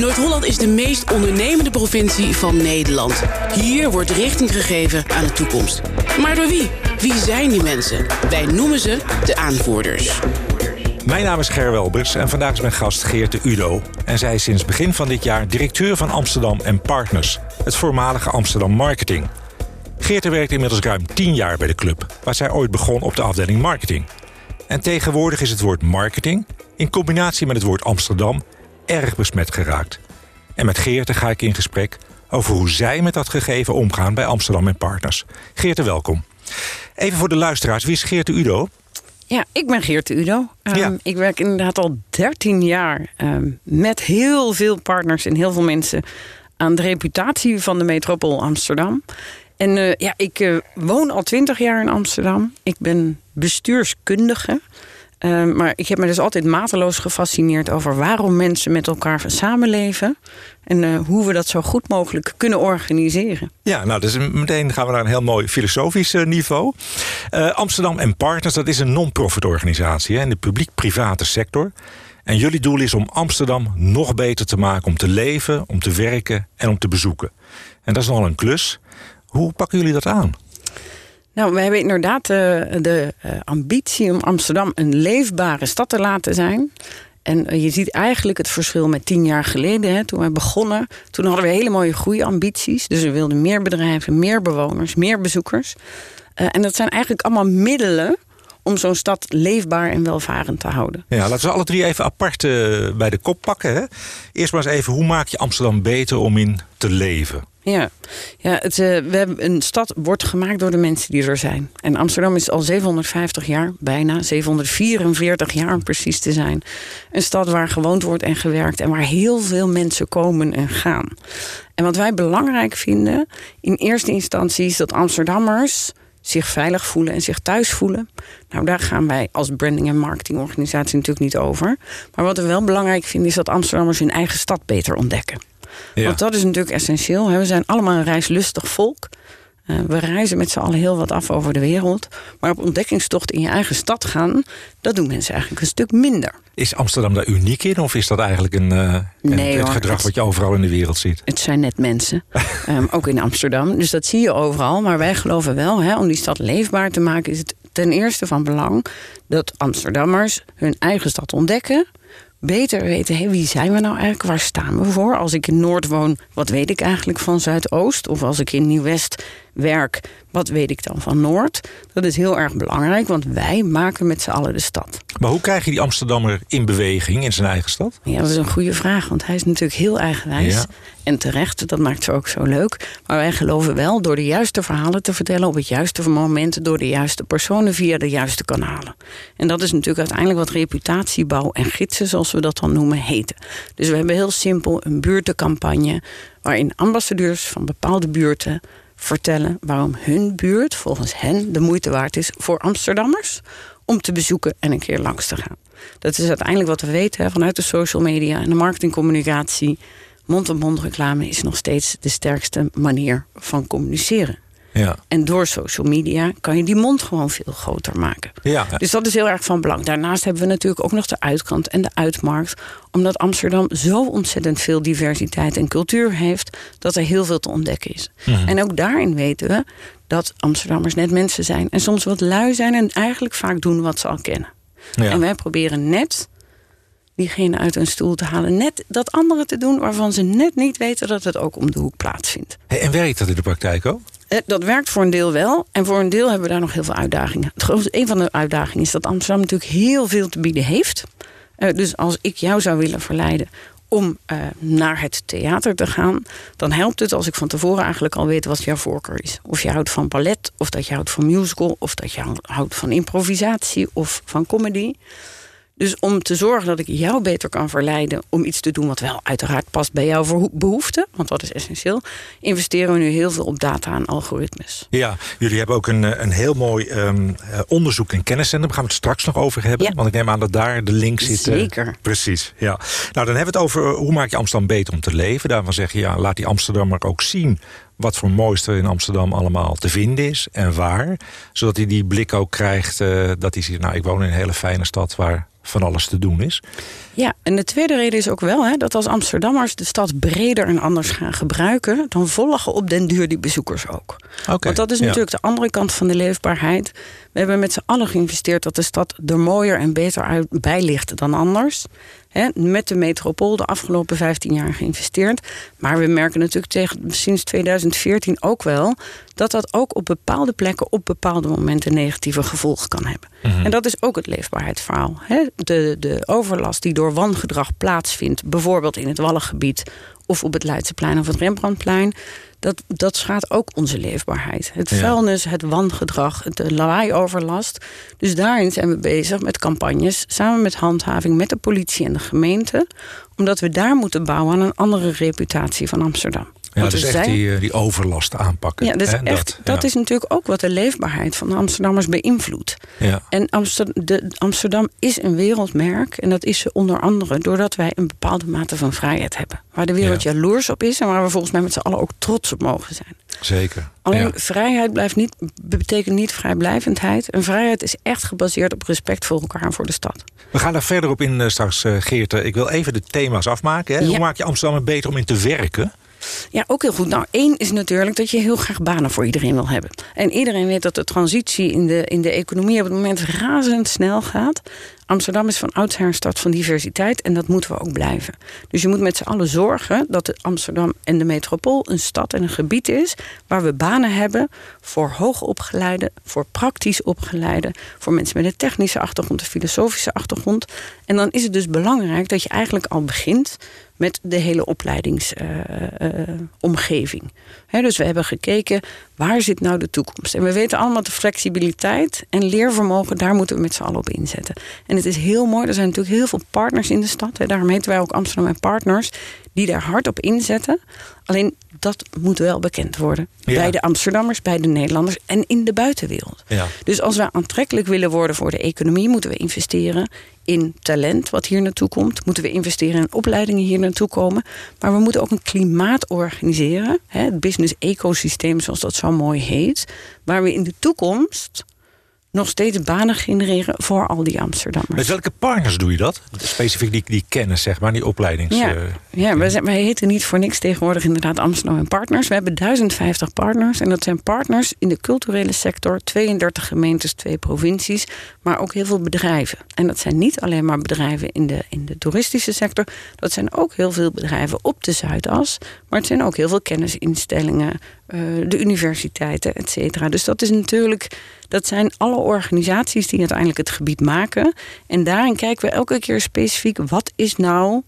Noord-Holland is de meest ondernemende provincie van Nederland. Hier wordt richting gegeven aan de toekomst. Maar door wie? Wie zijn die mensen? Wij noemen ze de aanvoerders. Mijn naam is Ger Welbers en vandaag is mijn gast Geert de Udo. En zij is sinds begin van dit jaar directeur van Amsterdam en Partners, het voormalige Amsterdam Marketing. Geert werkt inmiddels ruim 10 jaar bij de club, waar zij ooit begon op de afdeling marketing. En tegenwoordig is het woord marketing, in combinatie met het woord Amsterdam, erg besmet geraakt. En met Geert ga ik in gesprek over hoe zij met dat gegeven omgaan bij Amsterdam en Partners. Geert, welkom. Even voor de luisteraars, wie is Geert de Udo? Ja, ik ben Geert Udo. Um, Ik werk inderdaad al 13 jaar um, met heel veel partners en heel veel mensen aan de reputatie van de metropool Amsterdam. En uh, ja, ik uh, woon al 20 jaar in Amsterdam. Ik ben bestuurskundige. Uh, maar ik heb me dus altijd mateloos gefascineerd over waarom mensen met elkaar samenleven. En uh, hoe we dat zo goed mogelijk kunnen organiseren. Ja, nou, dus meteen gaan we naar een heel mooi filosofisch uh, niveau. Amsterdam en Partners, dat is een non-profit organisatie hè, in de publiek-private sector. En jullie doel is om Amsterdam nog beter te maken om te leven, om te werken en om te bezoeken. En dat is nogal een klus. Hoe pakken jullie dat aan? Nou, we hebben inderdaad de, de uh, ambitie om Amsterdam een leefbare stad te laten zijn. En uh, je ziet eigenlijk het verschil met tien jaar geleden, hè, toen we begonnen. Toen hadden we hele mooie groeiambities. Dus we wilden meer bedrijven, meer bewoners, meer bezoekers. En dat zijn eigenlijk allemaal middelen om zo'n stad leefbaar en welvarend te houden. Ja, laten we alle drie even apart bij de kop pakken. Eerst maar eens even, hoe maak je Amsterdam beter om in te leven? Ja, ja het, uh, we hebben een stad wordt gemaakt door de mensen die er zijn. En Amsterdam is al 750 jaar, bijna 744 jaar precies te zijn. Een stad waar gewoond wordt en gewerkt en waar heel veel mensen komen en gaan. En wat wij belangrijk vinden in eerste instantie is dat Amsterdammers zich veilig voelen en zich thuis voelen. Nou, daar gaan wij als branding- en marketingorganisatie natuurlijk niet over. Maar wat we wel belangrijk vinden is dat Amsterdammers hun eigen stad beter ontdekken. Ja. Want dat is natuurlijk essentieel. We zijn allemaal een reislustig volk. Uh, we reizen met z'n allen heel wat af over de wereld. Maar op ontdekkingstocht in je eigen stad gaan, dat doen mensen eigenlijk een stuk minder. Is Amsterdam daar uniek in? Of is dat eigenlijk een, uh, nee, een het gedrag het, wat je overal in de wereld ziet? Het zijn net mensen. um, ook in Amsterdam. Dus dat zie je overal. Maar wij geloven wel, hè, om die stad leefbaar te maken, is het ten eerste van belang dat Amsterdammers hun eigen stad ontdekken beter weten, hé, wie zijn we nou eigenlijk? Waar staan we voor? Als ik in Noord woon, wat weet ik eigenlijk van Zuidoost? Of als ik in Nieuw-West werk, wat weet ik dan van Noord? Dat is heel erg belangrijk, want wij maken met z'n allen de stad. Maar hoe krijg je die Amsterdammer in beweging in zijn eigen stad? Ja, dat is een goede vraag, want hij is natuurlijk heel eigenwijs. Ja. En terecht, dat maakt ze ook zo leuk. Maar wij geloven wel door de juiste verhalen te vertellen... op het juiste moment, door de juiste personen... via de juiste kanalen. En dat is natuurlijk uiteindelijk wat reputatiebouw en gidsen... zoals we dat dan noemen, heten. Dus we hebben heel simpel een buurtencampagne... waarin ambassadeurs van bepaalde buurten vertellen waarom hun buurt volgens hen de moeite waard is voor Amsterdammers om te bezoeken en een keer langs te gaan. Dat is uiteindelijk wat we weten vanuit de social media en de marketingcommunicatie. Mond-op-mond reclame is nog steeds de sterkste manier van communiceren. Ja. En door social media kan je die mond gewoon veel groter maken. Ja. Dus dat is heel erg van belang. Daarnaast hebben we natuurlijk ook nog de uitkant en de uitmarkt. Omdat Amsterdam zo ontzettend veel diversiteit en cultuur heeft... dat er heel veel te ontdekken is. Mhm. En ook daarin weten we dat Amsterdammers net mensen zijn... en soms wat lui zijn en eigenlijk vaak doen wat ze al kennen. Ja. En wij proberen net diegene uit een stoel te halen. Net dat andere te doen waarvan ze net niet weten dat het ook om de hoek plaatsvindt. Hey, en werkt dat in de praktijk ook? Dat werkt voor een deel wel. En voor een deel hebben we daar nog heel veel uitdagingen. Een van de uitdagingen is dat Amsterdam natuurlijk heel veel te bieden heeft. Uh, dus als ik jou zou willen verleiden om uh, naar het theater te gaan... dan helpt het als ik van tevoren eigenlijk al weet wat jouw voorkeur is. Of je houdt van ballet, of dat je houdt van musical... of dat je houdt van improvisatie of van comedy... Dus om te zorgen dat ik jou beter kan verleiden om iets te doen wat wel uiteraard past bij jouw behoeften, want dat is essentieel, investeren we nu heel veel op data en algoritmes. Ja, jullie hebben ook een, een heel mooi um, onderzoek en kenniscentrum. Daar gaan we het straks nog over hebben, ja. want ik neem aan dat daar de link zit. Zeker. Uh, precies, ja. Nou, dan hebben we het over hoe maak je Amsterdam beter om te leven. Daarvan zeg je, ja, laat die Amsterdammer ook zien wat voor mooiste in Amsterdam allemaal te vinden is en waar. Zodat hij die blik ook krijgt uh, dat hij ziet, nou ik woon in een hele fijne stad waar van alles te doen is. Ja, en de tweede reden is ook wel hè, dat als Amsterdammers de stad breder en anders gaan gebruiken, dan volgen op den duur die bezoekers ook. Okay, Want dat is natuurlijk de andere kant van de leefbaarheid. We hebben met z'n allen geïnvesteerd dat de stad er mooier en beter uit bij ligt dan anders met de metropool de afgelopen 15 jaar geïnvesteerd. Maar we merken natuurlijk tegen, sinds 2014 ook wel dat dat ook op bepaalde plekken op bepaalde momenten negatieve gevolgen kan hebben. Mhm. En dat is ook het leefbaarheidsverhaal. De, de overlast die door wangedrag plaatsvindt, bijvoorbeeld in het Wallengebied of op het Leidseplein of het Rembrandtplein dat, dat schaadt ook onze leefbaarheid. Het vuilnis, het wangedrag, de lawaai-overlast. Dus daarin zijn we bezig met campagnes, samen met handhaving, met de politie en de gemeente. Omdat we daar moeten bouwen aan een andere reputatie van Amsterdam. Ja, dus echt die, eh, die overlast aanpakken. Ja, dus echt, dat, is natuurlijk ook wat de leefbaarheid van de Amsterdammers beïnvloedt. Ja. En Amsterdam, de, Amsterdam is een wereldmerk. En dat is ze onder andere doordat wij een bepaalde mate van vrijheid hebben. Waar de wereld jaloers op is en waar we volgens mij met z'n allen ook trots op mogen zijn. Zeker. Alleen vrijheid blijft niet, betekent niet vrijblijvendheid. En vrijheid is echt gebaseerd op respect voor elkaar en voor de stad. We gaan daar verder op in uh, straks, uh, Geert. Ik wil even de thema's afmaken. Hè? Hoe maak je Amsterdam beter om in te werken? Ja, ook heel goed. Nou, één is natuurlijk dat je heel graag banen voor iedereen wil hebben. En iedereen weet dat de transitie in de, in de economie op het moment razendsnel gaat. Amsterdam is van oudsher een stad van diversiteit en dat moeten we ook blijven. Dus je moet met z'n allen zorgen dat Amsterdam en de metropool een stad en een gebied is waar we banen hebben voor hoogopgeleide, voor praktisch opgeleide, voor mensen met een technische achtergrond, een filosofische achtergrond. En dan is het dus belangrijk dat je eigenlijk al begint met de hele opleidingsomgeving. Dus we hebben gekeken, waar zit nou de toekomst? En we weten allemaal de flexibiliteit en leervermogen, daar moeten we met z'n allen op inzetten. En het is heel mooi, er zijn natuurlijk heel veel partners in de stad. Daarom heten wij ook Amsterdam en Partners, die daar hard op inzetten. Alleen dat moet wel bekend worden. Bij de Amsterdammers, bij de Nederlanders en in de buitenwereld. Ja. Dus als wij aantrekkelijk willen worden voor de economie, moeten we investeren in talent wat hier naartoe komt. Moeten we investeren in opleidingen hier naartoe komen. Maar we moeten ook een klimaat organiseren. Het business ecosysteem, zoals dat zo mooi heet. Waar we in de toekomst nog steeds banen genereren voor al die Amsterdammers. Met welke partners doe je dat? Specifiek die, die kennis, zeg maar, die opleidings... Ja, uh, ja wij, wij heten niet voor niks tegenwoordig inderdaad Amsterdam en Partners. We hebben 1050 partners en dat zijn partners in de culturele sector... 32 gemeentes, twee provincies, maar ook heel veel bedrijven. En dat zijn niet alleen maar bedrijven in de, in de toeristische sector... dat zijn ook heel veel bedrijven op de Zuidas... maar het zijn ook heel veel kennisinstellingen, uh, de universiteiten, et cetera. Dus dat is natuurlijk dat zijn alle organisaties die uiteindelijk het gebied maken. En daarin kijken we elke keer specifiek wat is nou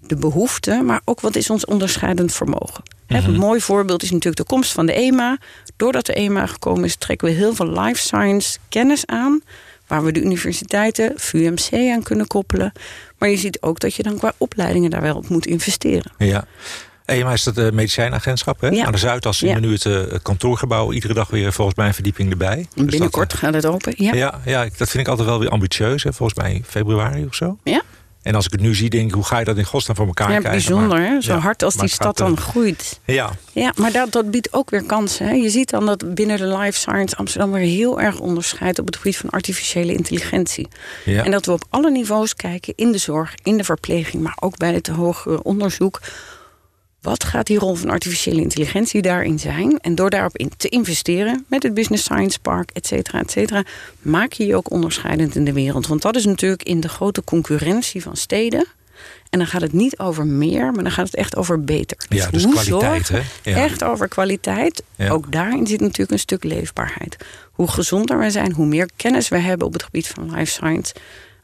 de behoefte, maar ook wat is ons onderscheidend vermogen. Een mhm. mooi voorbeeld is natuurlijk de komst van de EMA. Doordat de EMA gekomen is, trekken we heel veel life science kennis aan. Waar we de universiteiten, VUMC aan kunnen koppelen. Maar je ziet ook dat je dan qua opleidingen daar wel op moet investeren. Ja. EMA is het uh, medicijnagentschap hè? aan de Zuidas zien we nu het uh, kantoorgebouw. Iedere dag weer volgens mij een verdieping erbij. Dus Binnenkort gaat het open, ja. ja. Ja, dat vind ik altijd wel weer ambitieus. Hè? Volgens mij februari of zo. Ja. En als ik het nu zie, denk ik, hoe ga je dat in godsnaam voor elkaar ja, krijgen? Bijzonder, hè? Zo hard als die stad dan groeit. Ja. Ja, maar dat, dat biedt ook weer kansen. Hè? Je ziet dan dat binnen de life science Amsterdam weer heel erg onderscheidt op het gebied van artificiële intelligentie. Ja. En dat we op alle niveaus kijken, in de zorg, in de verpleging, maar ook bij het hoger onderzoek wat gaat die rol van artificiële intelligentie daarin zijn? En door daarop in te investeren met het Business Science Park, et cetera, et cetera, maak je je ook onderscheidend in de wereld. Want dat is natuurlijk in de grote concurrentie van steden. En dan gaat het niet over meer, maar dan gaat het echt over beter. Dus ja, dus kwaliteit, hè? Ja. Echt over kwaliteit. Ook daarin zit natuurlijk een stuk leefbaarheid. Hoe gezonder wij zijn, hoe meer kennis we hebben op het gebied van life science,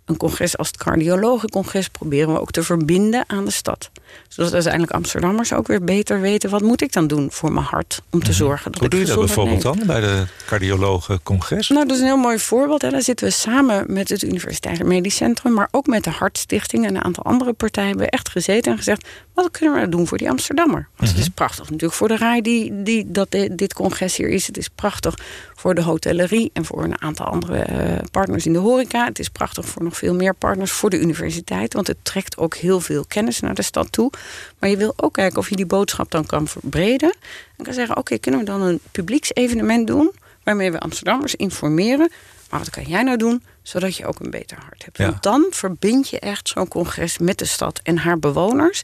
een congres als het cardiologencongres proberen we ook te verbinden aan de stad. Zodat uiteindelijk Amsterdammers ook weer beter weten... wat moet ik dan doen voor mijn hart om te mhm. zorgen dat Hoe doe je dat bijvoorbeeld dan bij de cardiologencongres? Nou, dat is een heel mooi voorbeeld. Hè. Daar zitten we samen met het Universitair Medisch Centrum... maar ook met de Hartstichting en een aantal andere partijen... hebben we echt gezeten en gezegd... Wat kunnen we doen voor die Amsterdammer? Want het is prachtig natuurlijk voor de RAI die, die, dat dit congres hier is. Het is prachtig voor de hotellerie en voor een aantal andere eh, partners in de horeca. Het is prachtig voor nog veel meer partners voor de universiteit. Want het trekt ook heel veel kennis naar de stad toe. Maar je wil ook kijken of je die boodschap dan kan verbreden. En kan zeggen, oké, kunnen we dan een publieksevenement doen... waarmee we Amsterdammers informeren... maar wat kan jij nou doen zodat je ook een beter hart hebt. Want dan verbind je echt zo'n congres met de stad en haar bewoners.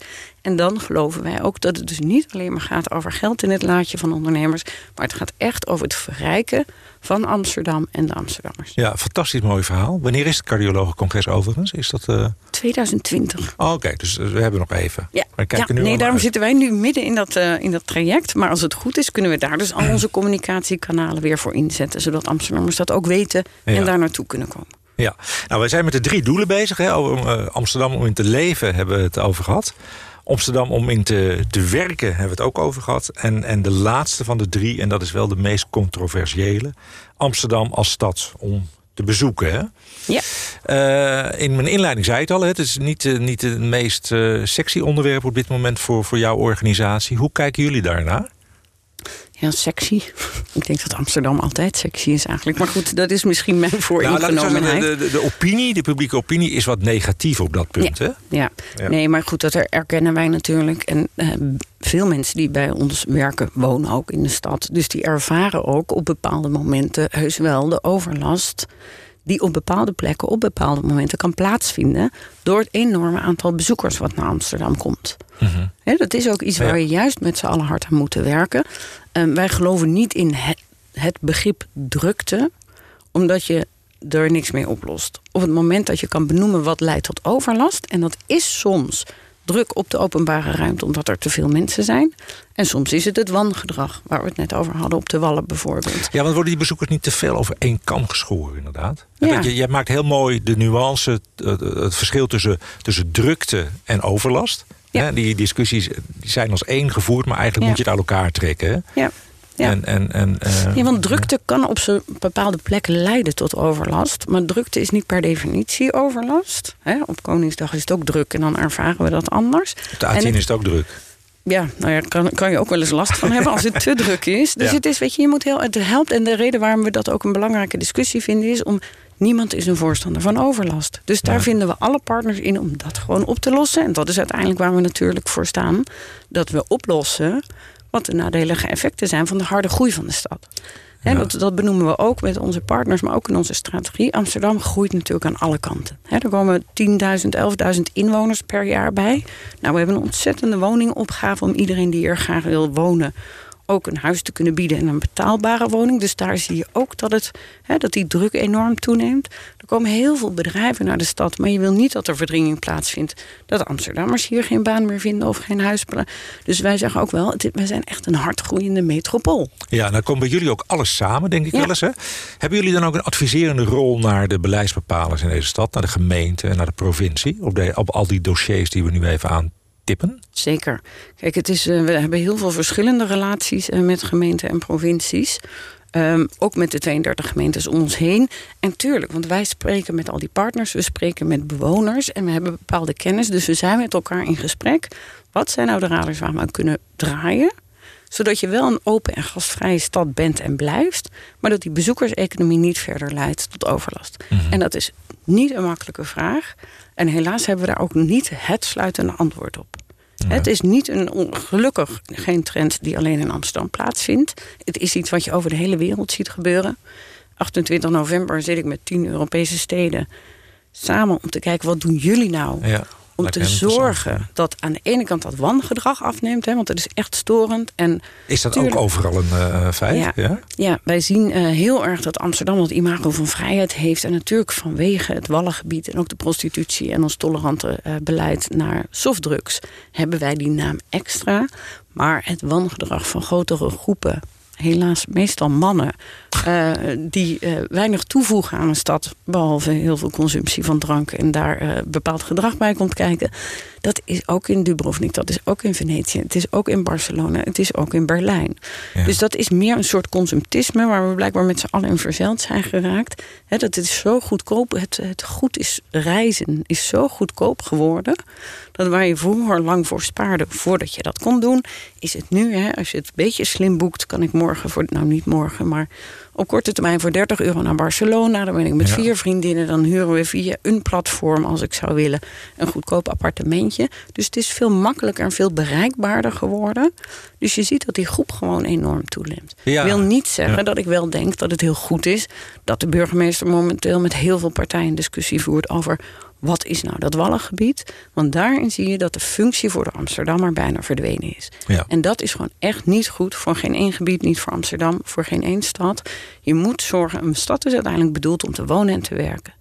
En dan geloven wij ook dat het dus niet alleen maar gaat over geld in het laadje van ondernemers. Maar het gaat echt over het verrijken van Amsterdam en de Amsterdammers. Ja, fantastisch mooi verhaal. Wanneer is het cardiologencongres overigens? Is dat, uh... 2020. Oh, Oké, dus we hebben nog even. Ja, maar ja nu nee, daarom zitten wij nu midden in dat, uh, in dat traject. Maar als het goed is, kunnen we daar dus al onze communicatiekanalen weer voor inzetten. Zodat Amsterdammers dat ook weten en daar naartoe kunnen komen. Ja, nou wij zijn met de drie doelen bezig. Hè. Amsterdam om in te leven hebben we het over gehad. Amsterdam om in te, te werken hebben we het ook over gehad. En, en de laatste van de drie, en dat is wel de meest controversiële... Amsterdam als stad om te bezoeken. Hè? Ja. Uh, in mijn inleiding zei het al, het is niet, uh, niet het meest uh, sexy onderwerp op dit moment voor, voor jouw organisatie. Hoe kijken jullie daarnaar? Ja, sexy. Ik denk dat Amsterdam altijd sexy is eigenlijk. Maar goed, dat is misschien mijn vooringenomenheid. Nou, de, de, de, opinie, de publieke opinie is wat negatief op dat punt. Ja, hè? ja. ja. nee, maar goed, dat erkennen wij natuurlijk. En uh, veel mensen die bij ons werken wonen ook in de stad. Dus die ervaren ook op bepaalde momenten heus wel de overlast die op bepaalde plekken op bepaalde momenten kan plaatsvinden door het enorme aantal bezoekers wat naar Amsterdam komt. Mm dat is ook iets waar je juist met z'n allen hard aan moeten werken. Um, wij geloven niet in het, het begrip drukte, omdat je er niks mee oplost. Op het moment dat je kan benoemen wat leidt tot overlast, en dat is soms druk op de openbare ruimte omdat er te veel mensen zijn. En soms is het het wangedrag, waar we het net over hadden op de Wallen bijvoorbeeld. Ja, want worden die bezoekers niet te veel over één kam geschoren inderdaad? Ja. Je, je maakt heel mooi de nuance, het, het verschil tussen, tussen drukte en overlast. Ja. Die discussies die zijn als één gevoerd, maar eigenlijk moet je het aan elkaar trekken. Ja. Ja. En, en, en, uh, ja, want drukte kan op bepaalde plekken leiden tot overlast. Maar drukte is niet per definitie overlast. op Koningsdag is het ook druk en dan ervaren we dat anders. Op de A10 is het ook druk. Ja, nou ja, kan, kan je ook wel eens last van hebben als het te druk is. Dus het is, weet je, je moet heel. Het helpt. En de reden waarom we dat ook een belangrijke discussie vinden, is om Niemand is een voorstander van overlast. Dus daar vinden we alle partners in om dat gewoon op te lossen. En dat is uiteindelijk waar we natuurlijk voor staan. Dat we oplossen wat de nadelige effecten zijn van de harde groei van de stad. dat, dat, benoemen we ook met onze partners, maar ook in onze strategie. Amsterdam groeit natuurlijk aan alle kanten. er komen 10.000, 11.000 inwoners per jaar bij. Nou, we hebben een ontzettende woningopgave om iedereen die er graag wil wonen ook een huis te kunnen bieden en een betaalbare woning. Dus daar zie je ook dat, het, hè, dat die druk enorm toeneemt. Er komen heel veel bedrijven naar de stad, maar je wil niet dat er verdringing plaatsvindt. Dat Amsterdammers hier geen baan meer vinden of geen huis. Dus wij zeggen ook wel, wij zijn echt een hardgroeiende metropool. Ja, dan komt bij jullie ook alles samen, denk ik wel eens. Hè? Hebben jullie dan ook een adviserende rol naar de beleidsbepalers in deze stad, naar de gemeente en naar de provincie? Op, de, op al die dossiers die we nu even aan tippen? Zeker. Kijk, het is, uh, we hebben heel veel verschillende relaties uh, met gemeenten en provincies. Um, ook met de 32 gemeentes om ons heen. En tuurlijk, want wij spreken met al die partners, we spreken met bewoners en we hebben bepaalde kennis. Dus we zijn met elkaar in gesprek. Wat zijn nou de raders waar we kunnen draaien? Zodat je wel een open en gastvrije stad bent en blijft, maar dat die bezoekerseconomie niet verder leidt tot overlast. Mhm. En dat is niet een makkelijke vraag. En helaas hebben we daar ook niet het sluitende antwoord op. Het is niet een gelukkig geen trend die alleen in Amsterdam plaatsvindt. Het is iets wat je over de hele wereld ziet gebeuren. 28 november zit ik met tien Europese steden samen om te kijken wat doen jullie nou ja om te zorgen dat aan de ene kant dat wangedrag afneemt. Hè, want het is echt storend. En is dat ook overal een uh, feit? Ja, ja? wij zien uh, heel erg dat Amsterdam dat imago van vrijheid heeft. En natuurlijk vanwege het Wallengebied en ook de prostitutie en ons tolerante uh, beleid naar softdrugs hebben wij die naam extra. Maar het wangedrag van grotere groepen helaas meestal mannen, uh, die uh, weinig toevoegen aan een stad, behalve heel veel consumptie van drank en daar uh, bepaald gedrag bij komt kijken. Dat is ook in Dubrovnik, dat is ook in Venetië, het is ook in Barcelona, het is ook in Berlijn. Ja. Dus dat is meer een soort consumptisme waar we blijkbaar met z'n allen in verzeld zijn geraakt. He, dat het is zo goedkoop, het, het goed is reizen is zo goedkoop geworden. Dat waar je vroeger lang voor spaarde voordat je dat kon doen, is het nu, als je het een beetje slim boekt, kan ik morgen voor, nou niet morgen, maar op korte termijn voor 30 euro naar Barcelona. Dan ben ik met vier vriendinnen. Dan huren we via een platform, als ik zou willen, een goedkoop Dus het is veel makkelijker en veel bereikbaarder geworden. Dus je ziet dat die groep gewoon enorm toeneemt. Ik wil niet zeggen dat ik wel denk dat het heel goed is dat de burgemeester momenteel met heel veel partijen discussie voert over wat is nou dat wallengebied? Want daarin zie je dat de functie voor de Amsterdammer bijna verdwenen is. Ja. En dat is gewoon echt niet goed voor geen één gebied, niet voor Amsterdam, voor geen één stad. Je moet zorgen, een stad is uiteindelijk bedoeld om te wonen en te werken.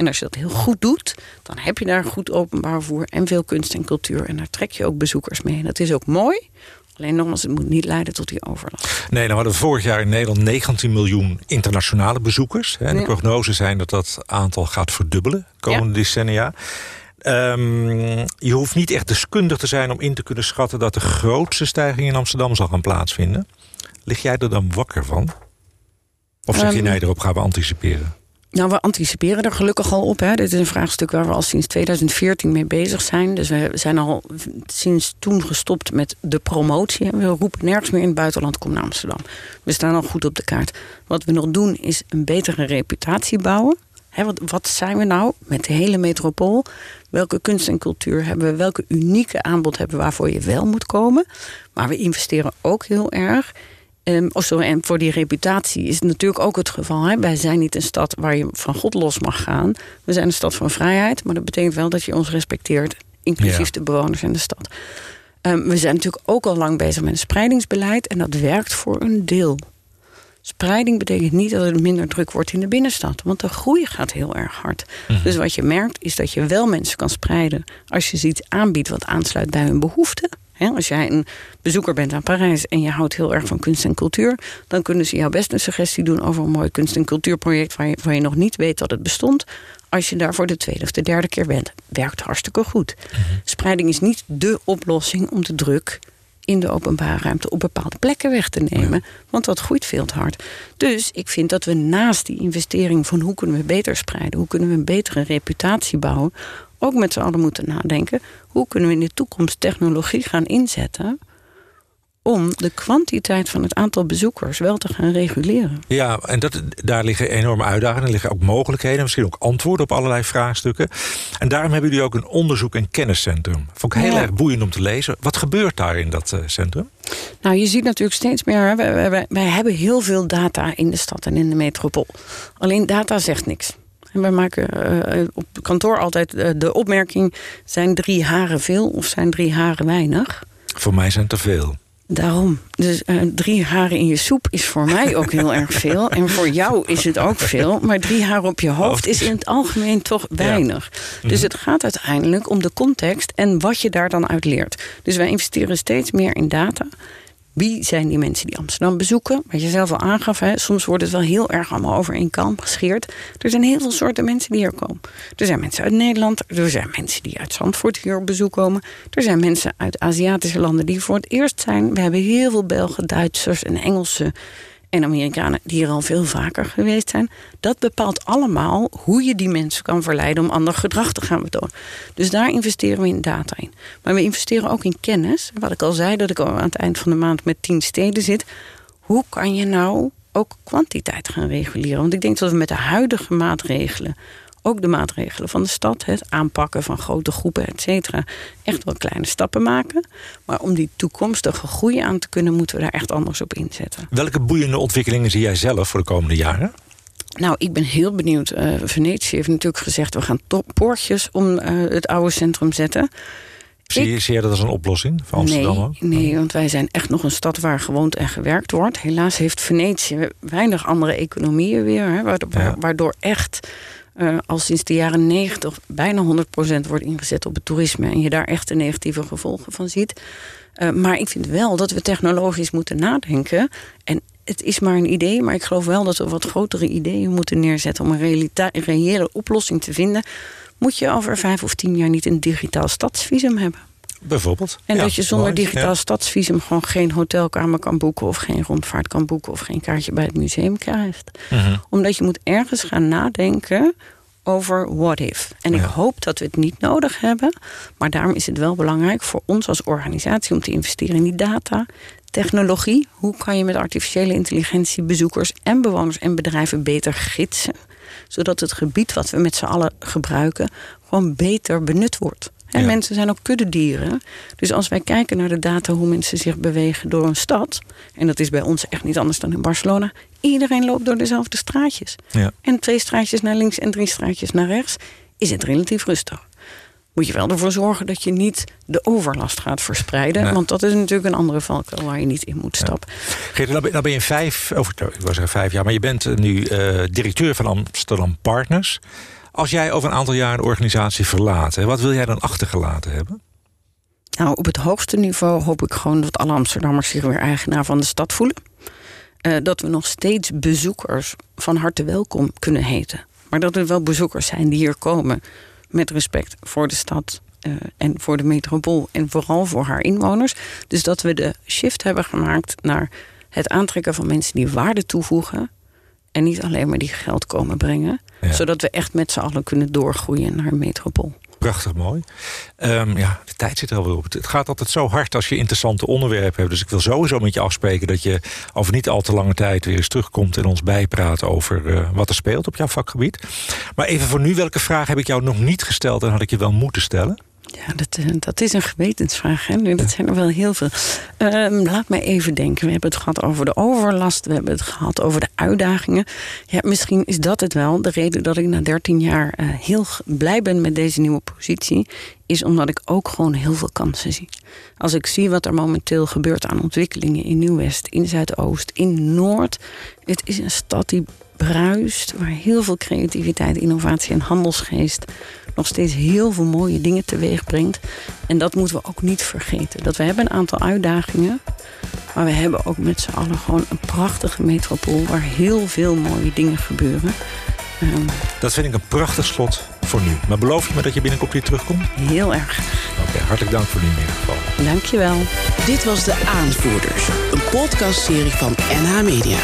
En als je dat heel goed doet, dan heb je daar goed openbaar vervoer en veel kunst en cultuur. En daar trek je ook bezoekers mee. En dat is ook mooi. Alleen nogmaals, het moet niet leiden tot die overlast. Nee, dan hadden we vorig jaar in Nederland 19 miljoen internationale bezoekers. En de prognoses zijn dat dat aantal gaat verdubbelen komende decennia. Um, je hoeft niet echt deskundig te zijn om in te kunnen schatten dat de grootste stijging in Amsterdam zal gaan plaatsvinden. Lig jij er dan wakker van? Of zeg je um, nee, erop gaan we anticiperen? Nou, we anticiperen er gelukkig al op. Hè. Dit is een vraagstuk waar we al sinds 2014 mee bezig zijn. Dus we zijn al sinds toen gestopt met de promotie. We roepen nergens meer in het buitenland, kom naar Amsterdam. We staan al goed op de kaart. Wat we nog doen is een betere reputatie bouwen. wat, wat, zijn we nou met de hele metropool? Welke kunst en cultuur hebben we? Welke unieke aanbod hebben we waarvoor je wel moet komen? Maar we investeren ook heel erg Um, oh sorry, en voor die reputatie is het natuurlijk ook het geval. Hè? Wij zijn niet een stad waar je van God los mag gaan. We zijn een stad van vrijheid, maar dat betekent wel dat je ons respecteert, inclusief de bewoners in de stad. Um, we zijn natuurlijk ook al lang bezig met een spreidingsbeleid en dat werkt voor een deel. Spreiding betekent niet dat er minder druk wordt in de binnenstad, want de groei gaat heel erg hard. Mhm. Dus wat je merkt is dat je wel mensen kan spreiden als je ze iets aanbiedt wat aansluit bij hun behoeften als jij een bezoeker bent aan Parijs en je houdt heel erg van kunst en cultuur, dan kunnen ze jou best een suggestie doen over een mooi kunst- en cultuurproject waar je, waar je nog niet weet dat het bestond. Als je daar voor de tweede of de derde keer bent, werkt hartstikke goed. Mhm. Spreiding is niet dé oplossing om de druk in de openbare ruimte op bepaalde plekken weg te nemen. Want dat groeit veel te hard. Dus ik vind dat we naast die investering van hoe kunnen we beter spreiden, hoe kunnen we een betere reputatie bouwen, ook met z'n allen moeten nadenken. Hoe kunnen we in de toekomst technologie gaan inzetten om de kwantiteit van het aantal bezoekers wel te gaan reguleren. Ja, en dat, daar liggen enorme uitdagingen. Er liggen ook mogelijkheden, misschien ook antwoorden op allerlei vraagstukken. En daarom hebben jullie ook een onderzoek- en kenniscentrum. Vond ik heel erg boeiend om te lezen. Wat gebeurt daar in dat uh, centrum? Nou, je ziet natuurlijk steeds meer. Wij, wij, wij hebben heel veel data in de stad en in de metropool. Alleen data zegt niks. En wij maken uh, op kantoor altijd uh, de opmerking: zijn drie haren veel of zijn drie haren weinig? Voor mij zijn het te veel. Daarom. Dus uh, drie haren in je soep is voor mij ook heel erg veel. En voor jou is het ook veel. Maar drie haren op je hoofd is in het algemeen toch weinig. Ja. Dus mhm. het gaat uiteindelijk om de context en wat je daar dan uit leert. Dus wij investeren steeds meer in data. Wie zijn die mensen die Amsterdam bezoeken? Wat je zelf al aangaf, hè, soms wordt het wel heel erg allemaal over één kam gescheerd. Er zijn heel veel soorten mensen die hier komen. Er zijn mensen uit Nederland, er zijn mensen die uit Zandvoort hier op bezoek komen. Er zijn mensen uit Aziatische landen die voor het eerst zijn. We hebben heel veel Belgen, Duitsers en Engelsen en Amerikanen die er al veel vaker geweest zijn. Dat bepaalt allemaal hoe je die mensen kan verleiden om ander gedrag te gaan betonen. Dus daar investeren we in data in. Maar we investeren ook in kennis. Wat ik al zei, dat ik al aan het eind van de maand met tien steden zit. Hoe kan je nou ook kwantiteit gaan reguleren? Want ik denk dat we met de huidige maatregelen ook de maatregelen van de stad, het aanpakken van grote groepen, et cetera, echt wel kleine stappen maken. Maar om die toekomstige groei aan te kunnen, moeten we daar echt anders op inzetten. Welke boeiende ontwikkelingen zie jij zelf voor de komende jaren? Nou, ik ben heel benieuwd. Uh, Venetië heeft natuurlijk gezegd: we gaan poortjes om uh, het oude centrum zetten. Zie je, zie je dat als een oplossing voor Amsterdam nee, ook? Nee, want wij zijn echt nog een stad waar gewoond en gewerkt wordt. Helaas heeft Venetië weinig andere economieën weer. Hè, waardoor, waardoor echt uh, al sinds de jaren 90 bijna 100% wordt ingezet op het toerisme. En je daar echt de negatieve gevolgen van ziet. Uh, maar ik vind wel dat we technologisch moeten nadenken. En het is maar een idee, maar ik geloof wel dat we wat grotere ideeën moeten neerzetten om een reële oplossing te vinden. Moet je over vijf of tien jaar niet een digitaal stadsvisum hebben? Bijvoorbeeld. En dat je zonder digitaal stadsvisum gewoon geen hotelkamer kan boeken... of geen rondvaart kan boeken of geen kaartje bij het museum krijgt. Mhm. Omdat je moet ergens gaan nadenken over what if. En ik hoop dat we het niet nodig hebben. Maar daarom is het wel belangrijk voor ons als organisatie... om te investeren in die data, technologie. Hoe kan je met artificiële intelligentie bezoekers en bewoners en bedrijven beter gidsen? Zodat het gebied wat we met z'n allen gebruiken gewoon beter benut wordt. En mensen zijn ook kuddedieren. Dus als wij kijken naar de data hoe mensen zich bewegen door een stad... en dat is bij ons echt niet anders dan in Barcelona... iedereen loopt door dezelfde straatjes. Ja. En twee straatjes naar links en drie straatjes naar rechts... is het relatief rustig. Moet je wel ervoor zorgen dat je niet de overlast gaat verspreiden. Want dat is natuurlijk een andere valkuil waar je niet in moet stappen. Ja. Geert, dan ben je vijf, ik was zeggen vijf jaar... maar je bent nu uh, directeur van Amsterdam Partners... Als jij over een aantal jaar de organisatie verlaat, wat wil jij dan achtergelaten hebben? Nou, op het hoogste niveau hoop ik gewoon dat alle Amsterdammers zich weer eigenaar van de stad voelen. Uh, dat we nog steeds bezoekers van harte welkom kunnen heten. Maar dat er wel bezoekers zijn die hier komen met respect voor de stad uh, en voor de metropool en vooral voor haar inwoners. Dus dat we de shift hebben gemaakt naar het aantrekken van mensen die waarde toevoegen en niet alleen maar die geld komen brengen. Zodat we echt met z'n allen kunnen doorgroeien naar een metropool. Prachtig mooi. Um, ja, de tijd zit er alweer op. Het gaat altijd zo hard als je interessante onderwerpen hebt. Dus ik wil sowieso met je afspreken dat je over niet al te lange tijd weer eens terugkomt en ons bijpraat over uh, wat er speelt op jouw vakgebied. Maar even voor nu, welke vraag heb ik jou nog niet gesteld en had ik je wel moeten stellen? Ja, dat, eh, dat is een gewetensvraag. Hè? Dat zijn er wel heel veel. Um, laat mij even denken. We hebben het gehad over de overlast. We hebben het gehad over de uitdagingen. Ja, misschien is dat het wel. De reden dat ik na 13 jaar uh, heel blij ben met deze nieuwe positie... is omdat ik ook gewoon heel veel kansen zie. Als ik zie wat er momenteel gebeurt aan ontwikkelingen... in Nieuw-West, in Zuidoost, in Noord. Het is een stad die bruist... waar heel veel creativiteit, innovatie en handelsgeest nog steeds heel veel mooie dingen teweeg brengt. En dat moeten we ook niet vergeten. Dat we hebben een aantal uitdagingen. Maar we hebben ook met z'n allen gewoon een prachtige metropool... waar heel veel mooie dingen gebeuren. Um, dat vind ik een prachtig slot voor nu. Maar beloof je me dat je binnenkort weer terugkomt? Heel erg. Oké, okay, hartelijk dank voor nu in ieder geval. Dank je wel. Dit was De Aanvoerders. Een podcastserie van NH Media.